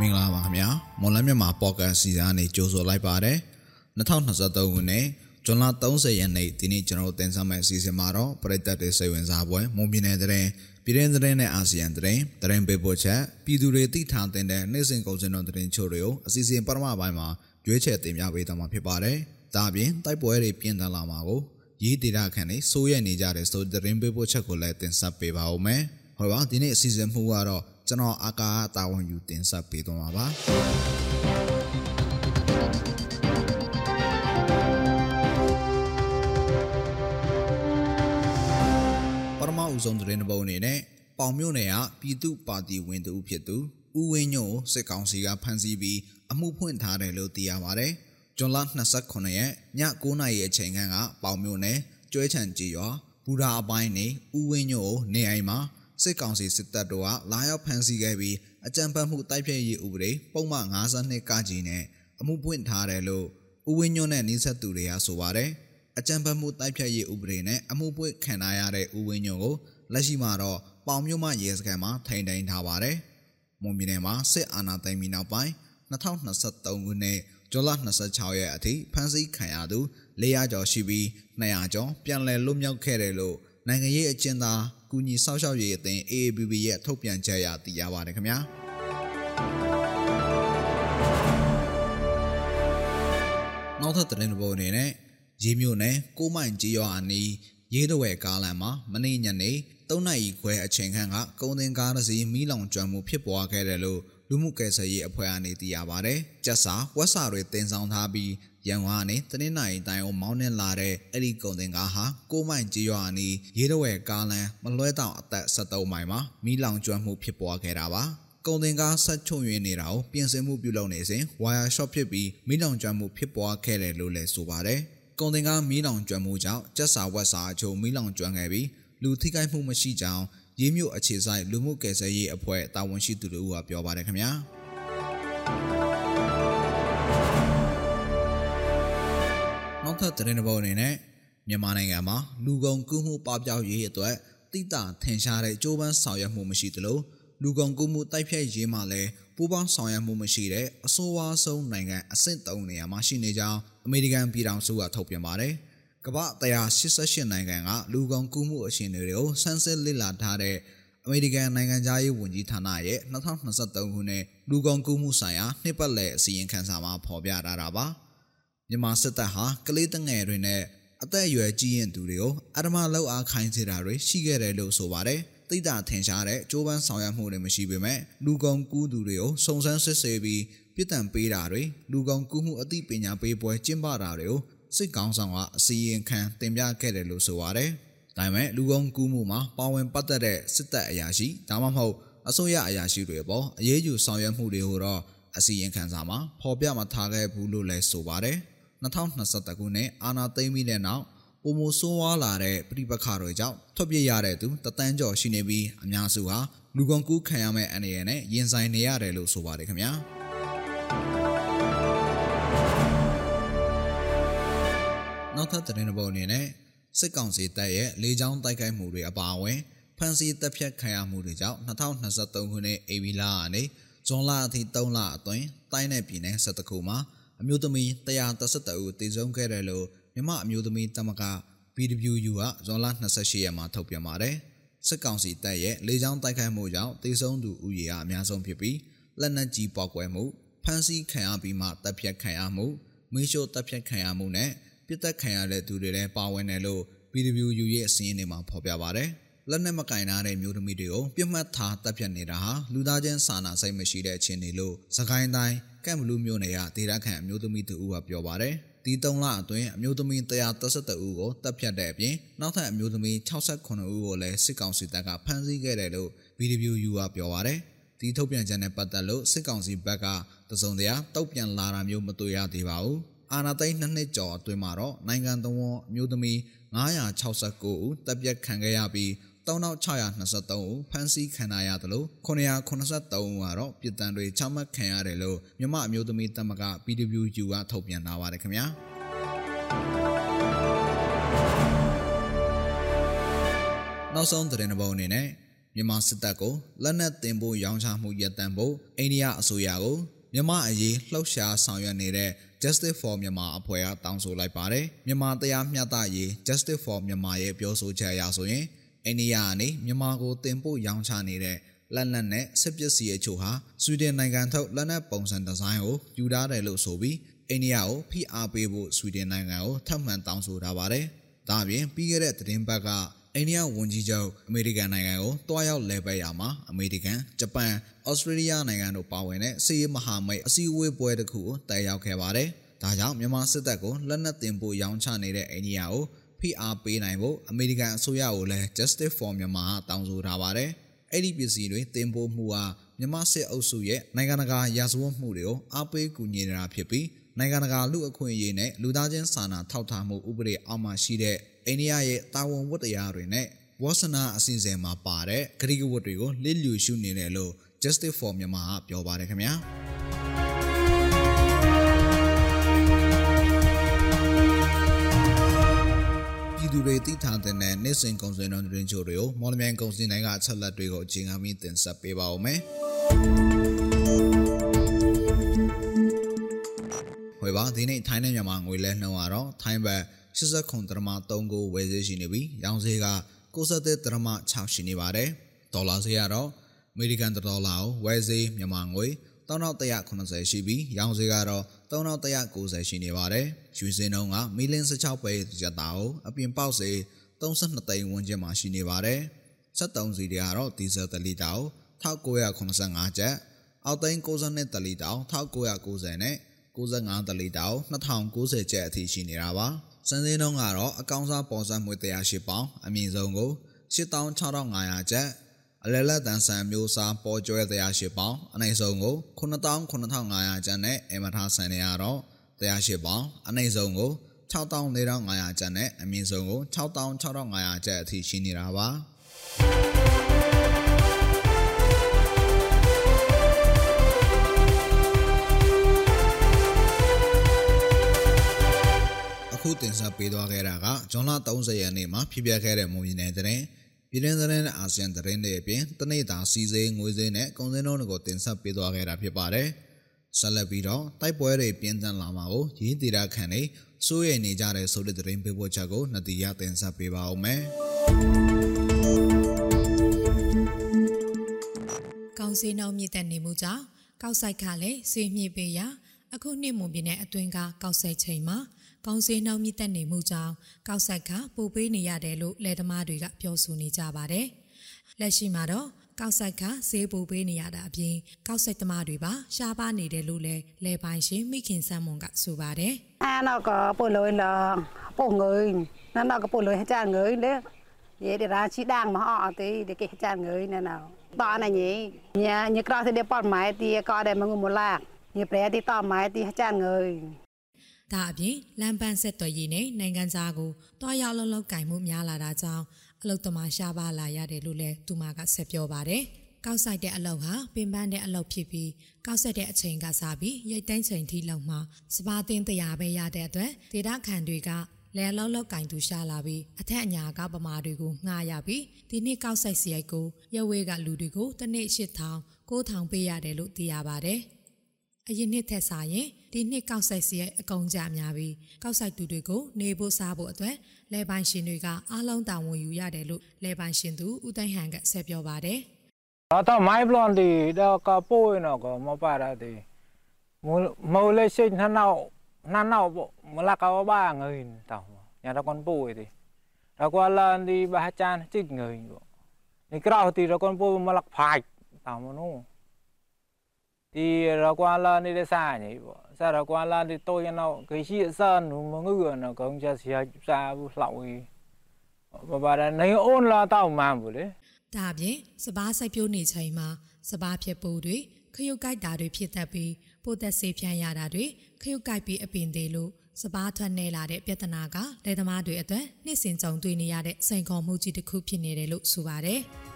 မင်္ဂလာပါခင်ဗျာမွန်လမြန်မာပေါ့ကတ်စီစဉ်ကနေကြိုဆိုလိုက်ပါတယ်2023ခုနှစ်ဇွန်လ30ရက်နေ့ဒီနေ့ကျွန်တော်တင်ဆက်မယ့်အစီအစဉ်မှာတော့ပြည်သက်တွေစိတ်ဝင်စားပွဲမွန်ပြည်နယ်တဲ့ပြည်ရင်းသတင်းနဲ့အာဆီယံသတင်းသတင်းပေးပို့ချက်ပြည်သူတွေသိထားတဲ့နေ့စဉ်ကုန်စည်တော်သတင်းချို့တွေကိုအစီအစဉ်ပထမပိုင်းမှာရွေးချယ်တင်ပြပေးသွားမှာဖြစ်ပါတယ်ဒါအပြင်တိုက်ပွဲတွေပြင်းထန်လာမှာကိုရေးဒေတာခန့်နေစိုးရနေကြတဲ့ဆိုသတင်းပေးပို့ချက်ကိုလည်းတင်ဆက်ပေးပါဦးမယ်ဟောပါဒီနေ့အစီအစဉ်မှုကတော့ ကျွန်တော်အာကာတာဝန်ယူတင်ဆက်ပေးသွားမှာပါပထမဦးဆုံးသတင်းတစ်ပုဒ်အနေနဲ့ပေါင်မြို့နယ်ကပြည်သူ့ပါတီဝင်တူဖြစ်သူဦးဝင်းညို့စစ်ကောင်စီကဖမ်းဆီးပြီးအမှုဖွင့်ထားတယ်လို့သိရပါတယ်။ဇွန်လ29ရက်ည9:00နာရီအချိန်ခန့်ကပေါင်မြို့နယ်ကျွဲချံကြီးရွာဘူရာအပိုင်းနေဦးဝင်းညို့နေအိမ်မှာ စစ်ကောင်စီစစ်တပ်တို့ကလာရောက်ဖမ်းဆီးခဲ့ပြီးအကြမ်းဖက်မှုတိုက်ဖျက်ရေးဥပဒေပုံမှန်52ကကြီးနဲ့အမှုပွင့်ထားတယ်လို့ဦးဝင်းညွန့်နဲ့နှိဆက်သူတွေကဆိုပါတယ်။အကြမ်းဖက်မှုတိုက်ဖျက်ရေးဥပဒေနဲ့အမှုပွင့်ခံရတဲ့ဦးဝင်းညွန့်ကိုလက်ရှိမှာတော့ပေါင်မြို့မှရဲစခန်းမှာထိန်ထိန်ထားပါတယ်။မွန်ပြည်နယ်မှာစစ်အာဏာသိမ်းပြီးနောက်ပိုင်း2023ခုနှစ်ဇွန်လ26ရက်အထိဖမ်းဆီးခံရသူ400ကျော်ရှိပြီး200ကျော်ပြန်လည်လွတ်မြောက်ခဲ့တယ်လို့နိုင်ငံရေးအကျဉ်းသား ကူညီဆောက်ရှောက်ရေးအသင်း AABB ရဲ့ထုတ်ပြန်ချက်အရသိရပါတယ်ခင်ဗျာနောက်ထပ်သတင်းတစ်ပုဒ်အနေနဲ့ရေမြို့နယ်ကိုမိုင်ကြီးရွာအနီးရေးတော်ဝဲကားလမ်းမှာမနေ့ညနေ3နာရီခွဲအချိန်ခန့်ကကုန်းတင်ကားတစ်စီးမီးလောင်ကျွမ်းမှုဖြစ်ပွားခဲ့တယ်လို့ လူမှုကယ်ဆယ်ရေးအဖွဲ့အနေသိရပါတယ်။ကျက်စာဝက်စာတွေတင်ဆောင်ထားပြီးရန်ကုန်ကနေတနင်္လာရီတိုင်းအောင်မောင်းနှင်လာတဲ့အဲ့ဒီကုန်တင်ကားဟာကိုမိုင်ကြီးရွာအနီးရေတော်ဝဲကားလမ်းမလွဲတောင်အသက်73မိုင်မှာမီးလောင်ကျွမ်းမှုဖြစ်ပွားခဲ့တာပါ။ကုန်တင်ကားဆက်ချုံရင်းနေတာကိုပြင်ဆင်မှုပြုလုပ်နေစဉ်ဝါယာရှော့ဖြစ်ပြီးမီးလောင်ကျွမ်းမှုဖြစ်ပွားခဲ့တယ်လို့လည်းဆိုပါတယ်။ကုန်တင်ကားမီးလောင်ကျွမ်းမှုကြောင့်ကျက်စာဝက်စာအချို့မီးလောင်ကျွမ်းခဲ့ပြီးလူထိခိုက်မှုမရှိကြောင်း ရေးမြို့အခြေဆိုင်လူမှုကယ်ဆယ်ရေးအဖွဲ့တာဝန်ရှိသူတို့ကပြောပါတယ်ခင်ဗျာ။နောက်ထပ်သတင်းတစ်ပုဒ်အနေနဲ့မြန်မာနိုင်ငံမှာလူကုန်ကူးမှုပပျောက်ရေးအတွက်တိတာထင်ရှားတဲ့ကြိုးပမ်းဆောင်ရွက်မှုမရှိသလိုလူကုန်ကူးမှုတိုက်ဖျက်ရေးမှာလည်းပူးပေါင်းဆောင်ရွက်မှုမရှိတဲ့အဆိုးဝါးဆုံးနိုင်ငံအဆင့်3နေရာမှာရှိနေကြောင်းအမေရိကန်ပြည်ထောင်စုကထုတ်ပြန်ပါတယ်။ ကမ္ဘာ188နိုင်ငံကလူကုန်ကူးမှုအခြေအနေတွေကိုစမ်းစစ်လေ့လာထားတဲ့အမေရိကန်နိုင်ငံသားရေးဝန်ကြီးဌာနရဲ့2023ခုနှစ်လူကုန်ကူးမှုဆိုင်ရာနှစ်ပတ်လည်အစည်းအဝေးခန်းစာမှာဖော်ပြထားတာပါ။မြန်မာစစ်တပ်ဟာကလေးတငယ်တွေနဲ့အသက်အရွယ်ကြီးရင်သူတွေကိုအဓမ္မလောက်အားခိုင်းစေတာတွေရှိခဲ့တယ်လို့ဆိုပါတယ်။သိတာထင်ရှားတဲ့ကြိုးပမ်းဆောင်ရွက်မှုတွေမရှိပေမဲ့လူကုန်ကူးသူတွေကိုစုံစမ်းစစ်ဆေးပြီးပြစ်ဒဏ်ပေးတာတွေလူကုန်ကူးမှုအသိပညာပေးပွဲကျင်းပတာတွေကို စစ်ကောင်ဆောင်ကအစီရင်ခံတင်ပြခဲ့တယ်လို့ဆိုပါတယ်။ဒါပေမဲ့လူကုန်ကူးမှုမှာပါဝင်ပတ်သက်တဲ့စစ်တပ်အရာရှိဒါမှမဟုတ်အစိုးရအရာရှိတွေပေါ်အရေးယူဆောင်ရွက်မှုတွေကိုတော့အစီရင်ခံစာမှာဖော်ပြမထားခဲ့ဘူးလို့လည်းဆိုပါတယ်။2021ခုနှစ်အာနာသိမ်းပြီးတဲ့နောက်ပုံမဆိုးဝါးလာတဲ့ပြိပခါတွေကြောင့်ထွက်ပြေးရတဲ့သူတသန်းကျော်ရှိနေပြီးအများစုဟာလူကုန်ကူးခံရမယ့်အနေနဲ့ရင်ဆိုင်နေရတယ်လို့ဆိုပါတယ်ခင်ဗျာ နောက်ထပ်သတင်းတစ်ပုဒ်အနေနဲ့စစ်ကောင်စီတပ်ရဲ့လေကြောင်းတိုက်ခိုက်မှုတွေအပါအဝင်ဖမ်းဆီးတပ်ဖြတ်ခံရမှုတွေကြောင့်2023ခုနှစ်ဧပြီလကနေဇွန်လအထိ3လအတွင်းတိုင်းနယ်ပြည်နယ်17ခုမှာအမျိုးသမီး132ဦးသေဆုံးခဲ့တယ်လို့မြမအမျိုးသမီးတမက BWU ကဇွန်လ28ရက်မှာထုတ်ပြန်ပါတယ်။စစ်ကောင်စီတပ်ရဲ့လေကြောင်းတိုက်ခိုက်မှုကြောင့်သေဆုံးသူဦးရေကအများဆုံးဖြစ်ပြီးလက်နက်ကြီးပေါက်ကွဲမှုဖမ်းဆီးခံရပြီးမှတပ်ဖြတ်ခံရမှုမီးရှို့တပ်ဖြတ်ခံရမှုနဲ့ ပြစ်တက်ခံရတဲ့သူတွေလည်းပါဝင်တယ်လို့ BWU ရဲ့အစည်းအဝေးမှာဖော်ပြပါတယ်။လက်နက်မကင်နာတဲ့မျိုးသမီးတွေကိုပြစ်မှတ်ထားတပ်ဖြတ်နေတာဟာလူသားချင်းစာနာစိတ်မရှိတဲ့အခြေအနေလို့သခိုင်းတိုင်းကန့်ဘလူးမြို့နယ်ကဒေသခံအမျိုးသမီးတူဦးကပြောပါတယ်။ဒီ၃လအတွင်းအမျိုးသမီး132ဦးကိုတပ်ဖြတ်တဲ့အပြင်နောက်ထပ်အမျိုးသမီး68ဦးကိုလည်းစစ်ကောင်စီတပ်ကဖမ်းဆီးခဲ့တယ်လို့ VWU ကပြောပါတယ်။ဒီထုတ်ပြန်ချက်နဲ့ပတ်သက်လို့စစ်ကောင်စီဘက်ကတစုံတရာတုံ့ပြန်လာတာမျိုးမတွေ့ရသေးပါဘူး။ အာနာသိန်းနှစ်နှစ်ကျော်အတွင်းမှာတော့နိုင်ငံတော်အမျိုးသမီး969ဦးတပ်ပြတ်ခံခဲ့ရပြီး3623ဦးဖမ်းဆီးခံရသလို983ဦးကတော့ပြည်တံတွေချမှတ်ခံရတယ်လို့မြမအမျိုးသမီးတပ်မက PWU ကထုတ်ပြန်ထားပါတယ်ခင်ဗျာနောက်ဆုံးသတင်းတစ်ပုဒ်အနေနဲ့မြန်မာစစ်တပ်ကိုလက်နက်တင်ပို့ရောင်းချမှုရပ်တန့်ဖို့အိန္ဒိယအစိုးရကိုမြန်မာအရေးလှုပ်ရှားဆောင်ရွက်နေတဲ့ Justice for Myanmar အဖွဲ့ကတောင်းဆိုလိုက်ပါတယ်မြန်မာတရားမျှတရေး Justice for Myanmar ရဲ့ပြောဆိုချက်အရဆိုရင်အိန္ဒိယကနေမြန်မာကိုတင်ပို့ရောင်းချနေတဲ့လက်နက်နဲ့စစ်ပစ္စည်းအချို့ဟာဆွီဒင်နိုင်ငံထုတ်လက်နက်ပုံစံဒီဇိုင်းကိုယူထားတယ်လို့ဆိုပြီးအိန္ဒိယကိုဖိအားပေးဖို့ဆွီဒင်နိုင်ငံကိုထပ်မံတောင်းဆိုထားပါတယ်။ဒါ့အပြင်ပြီးခဲ့တဲ့သတင်းပတ်က အိန္ဒိယဝန်ကြီးချုပ်အမေရိကန်နိုင်ငံကိုတွားရောက်လဲပတ်ရမှာအမေရိကန်ဂျပန်ဩစတြေးလျနိုင်ငံတို့ပါဝင်တဲ့စီးရီးမဟာမိတ်အစည်းအဝေးပွဲတစ်ခုကိုတက်ရောက်ခဲ့ပါတယ်။ဒါကြောင့်မြန်မာစစ်တပ်ကိုလက်နက်တင်ပို့ရောင်းချနေတဲ့အိန္ဒိယကိုဖိအားပေးနိုင်ဖို့အမေရိကန်အစိုးရကိုလည်း Justice for Myanmar တောင်းဆိုထားပါတယ်။အဲ့ဒီပစ္စည်းတွေတင်ပို့မှုဟာမြန်မာစစ်အုပ်စုရဲ့နိုင်ငံတကာရာဇဝတ်မှုတွေကိုအားပေးကူညီနေတာဖြစ်ပြီး နိုင်ငံတကာလူအခွင့်အရေးနဲ့လူသားချင်းစာနာထောက်ထားမှုဥပဒေအောက်မှာရှိတဲ့အိန္ဒိယရဲ့တာဝန်ဝတ္တရားတွေနဲ့ဝါစနာအစီအစဉ်မှာပါတဲ့ဂရိကဝတ်တွေကိုလစ်လျူရှုနေတယ်လို့ Justice for Myanmar ကပြောပါတယ်ခင်ဗျာပြည်သူတွေသိထားတဲ့နေ့စဉ်ကုန်စည်နှုန်းတွင်ချို့တွေကိုမော်လမြိုင်ကုန်စည်တိုင်းကအချက်လက်တွေကိုအချိန်အမီတင်ဆက်ပေးပါဦးမယ်။ ပါဒီနေ့ထိုင်းနဲ့မြန်မာငွေလဲနှုန်းကတော့ထိုင်းဘတ်89.3ကိုဝယ်ဈေးရှိနေပြီးရောင်းဈေးက93.6ရှိနေပါတယ်။ဒေါ်လာဈေးကတော့အမေရိကန်ဒေါ်လာကိုဝယ်ဈေးမြန်မာငွေ3180ရှိပြီးရောင်းဈေးကတော့3190ရှိနေပါတယ်။ရွှေစင်းနှုန်းကမီလင်း16ပဲကျပ်သားကိုအပြင်ပေါက်ဈေး32သိန်းဝန်းကျင်မှာရှိနေပါတယ်။73စီတွေကတော့ဒီဇယ်1လီတာကို1985ကျပ်အောက်သိန်း62တလီတာ1990နဲ့ 95တလီတာကို2090ကျပ်အထိရှိနေတာပါ။စံစင်းနှုန်းကတော့အကောင့်စားပေါ်ဆက်မွေ108ပေါင်အမြင့်ဆုံးကို86,500ကျပ်အလဲလက်တန်ဆန်မျိုးစားပေါ်ကျွဲ108ပေါင်အနိုင်ဆုံးကို99,500ကျပ်နဲ့အမထားဆန်နေရတော့108ပေါင်အနိုင်ဆုံးကို64,500ကျပ်နဲ့အမြင့်ဆုံးကို66,500ကျပ်အထိရှိနေတာပါ ခုတင်ဆက်ပေးသွားခဲ့တာကဇွန်လ30ရက်နေ့မှာဖြစ်ပျက်ခဲ့တဲ့မွန်ပြည်နယ်တဲ့ပြည်တွင်းသတင်းနဲ့အာဆီယံသတင်းတွေအပြင်တနေ့တာစီစေးငွေစေးနဲ့ကုန်စည်နှုန်းတွေကိုတင်ဆက်ပေးသွားခဲ့တာဖြစ်ပါတယ်။ဆက်လက်ပြီးတော့တိုက်ပွဲတွေပြင်းထန်လာမှာကိုရင်းတီတာခန့်နေစိုးရိမ်နေကြတဲ့ဆိုတဲ့သတင်းပေးပို့ချက်ကိုနှစ်တီရတင်ဆက်ပေးပါဦးမယ်။ကောင်းစည်နှုန်းမြင့်တက်နေမှုကြောင့်ကောက်ဆိုင်ခလည်းဆေးမြင့်ပေးရာအခုနှစ်မွန်ပြည်နယ်အတွင်းကကောက်ဆိုင်ချိန်မှာ ကောင်းစည်နှောင်းမြင့်တက်နေမှုကြောင့်ကောက်ဆက်ကပိုပေးနေရတယ်လို့လယ်သမားတွေကပြောဆိုနေကြပါတယ်။လက်ရှိမှာတော့ကောက်ဆက်ကဈေးပိုပေးနေရတာအပြင်ကောက်ဆက်သမားတွေပါရှားပါနေတယ်လို့လည်းလယ်ပိုင်ရှင်မိခင်ဆန်းမွန်ကဆိုပါတယ်။အဲတော့ကပို့လို့လောပို့ငွေနော်တော့ကပို့လို့ကြငွေလေရေဒီရာချီဒางမအော်တေဒီကေကြငွေနော်နော်ပါနေညညာညក្រៅសេដប៉ម៉ៃទីក៏ដែលមងមឡាញប្រែទីតម៉ៃទីကြငွေ ဒါအပြင်လမ်းပန်းဆက်သွယ်ရေးနဲ့နိုင်ငံသားကိုတွားရောက်လောက်လောက်ကင်မှုများလာတာကြောင့်အလုတ်သမားရှားပါလာရတယ်လို့လည်းသူမကဆက်ပြောပါတယ်။ကောက်ဆိုင်တဲ့အလုတ်ဟာပင်ပန်းတဲ့အလုတ်ဖြစ်ပြီးကောက်ဆက်တဲ့အချိန်ကစားပြီးရိတ်သိမ်းချိန်ထိလောက်မှစပါတင်းတရားပဲရတဲ့အတွက်ဒေတာခန်တွေကလဲလောက်လောက်ကင်သူရှာလာပြီးအထက်အညာကပမာတွေကိုငှားရပြီးဒီနှစ်ကောက်ဆိုင်စရိုက်ကိုရဝဲကလူတွေကိုတစ်နေ့၈000 9000ပေးရတယ်လို့သိရပါတယ်။ အရင်နှစ်ထက်စာရင်ဒီနှစ်ကောက်ဆိုင်စီရဲ့အကုန်ကြများပြီးကောက်ဆိုင်သူတွေကိုနေဖို့စားဖို့အတွက်လဲပိုင်ရှင်တွေကအားလုံးတာဝန်ယူရတယ်လို့လဲပိုင်ရှင်သူဦးသိန်းဟန်ကဆက်ပြောပါတယ်။တော့မိုင်းဘလွန်ဒီတော့ကပိုးနော်ကမပါရတဲ့မောလေရှိနှနောက်နှနောက်ပေါ့မလာကောဘာငိန်တောင်းညာတော့ကွန်ပိုးဒီတော့ကွာလန်ဒီဘာချန်ချစ်ငိန်ပေါ့ဒီကောက်တီတော့ကွန်ပိုးမလာဖိုက်တောင်းမနော် ဒီရကွာလာနေတဲ့စားနေပေါ့စားရကွာလာဒီတော့ရနောက်ခေရှိအစားနုမငုရနော်ကောင်းချစီစားဘူးလှောက်ဝေးဘဘာရနေအွန်လာတော့မှန်းဘူးလေဒါအပြင်စပားစိုက်ပျိုးနေချိန်မှာစပားဖြစ်ပိုးတွေခရုတ်ကိုက်တာတွေဖြစ်တတ်ပြီးပိုသက်ဆေးဖြန်းရတာတွေခရုတ်ကိုက်ပြီးအပင်သေးလို့စပားထွက်နေလာတဲ့ပြဿနာကလယ်သမားတွေအတွက်နှစ်စဉ်ကြုံတွေ့နေရတဲ့စိန်ခေါ်မှုကြီးတစ်ခုဖြစ်နေတယ်လို့ဆိုပါတယ်။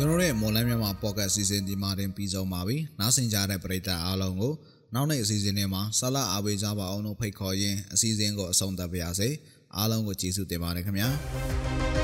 ကျွန်တော်ရဲ့မော်လန်းမြန်မာပေါ့ကတ်စီစဉ်ဒီမှာတင်ပြီးဆုံးပါပြီ။နားဆင်ကြတဲ့ပရိသတ်အားလုံးကိုနောက်နေ့အစီအစဉ်တွေမှာဆလာအားပေးကြပါအောင်လို့ဖိတ်ခေါ်ရင်းအစီအစဉ်ကိုအဆုံးသတ်ပါရစေအားလုံးကိုကျေးဇူးတင်ပါတယ်ခင်ဗျာ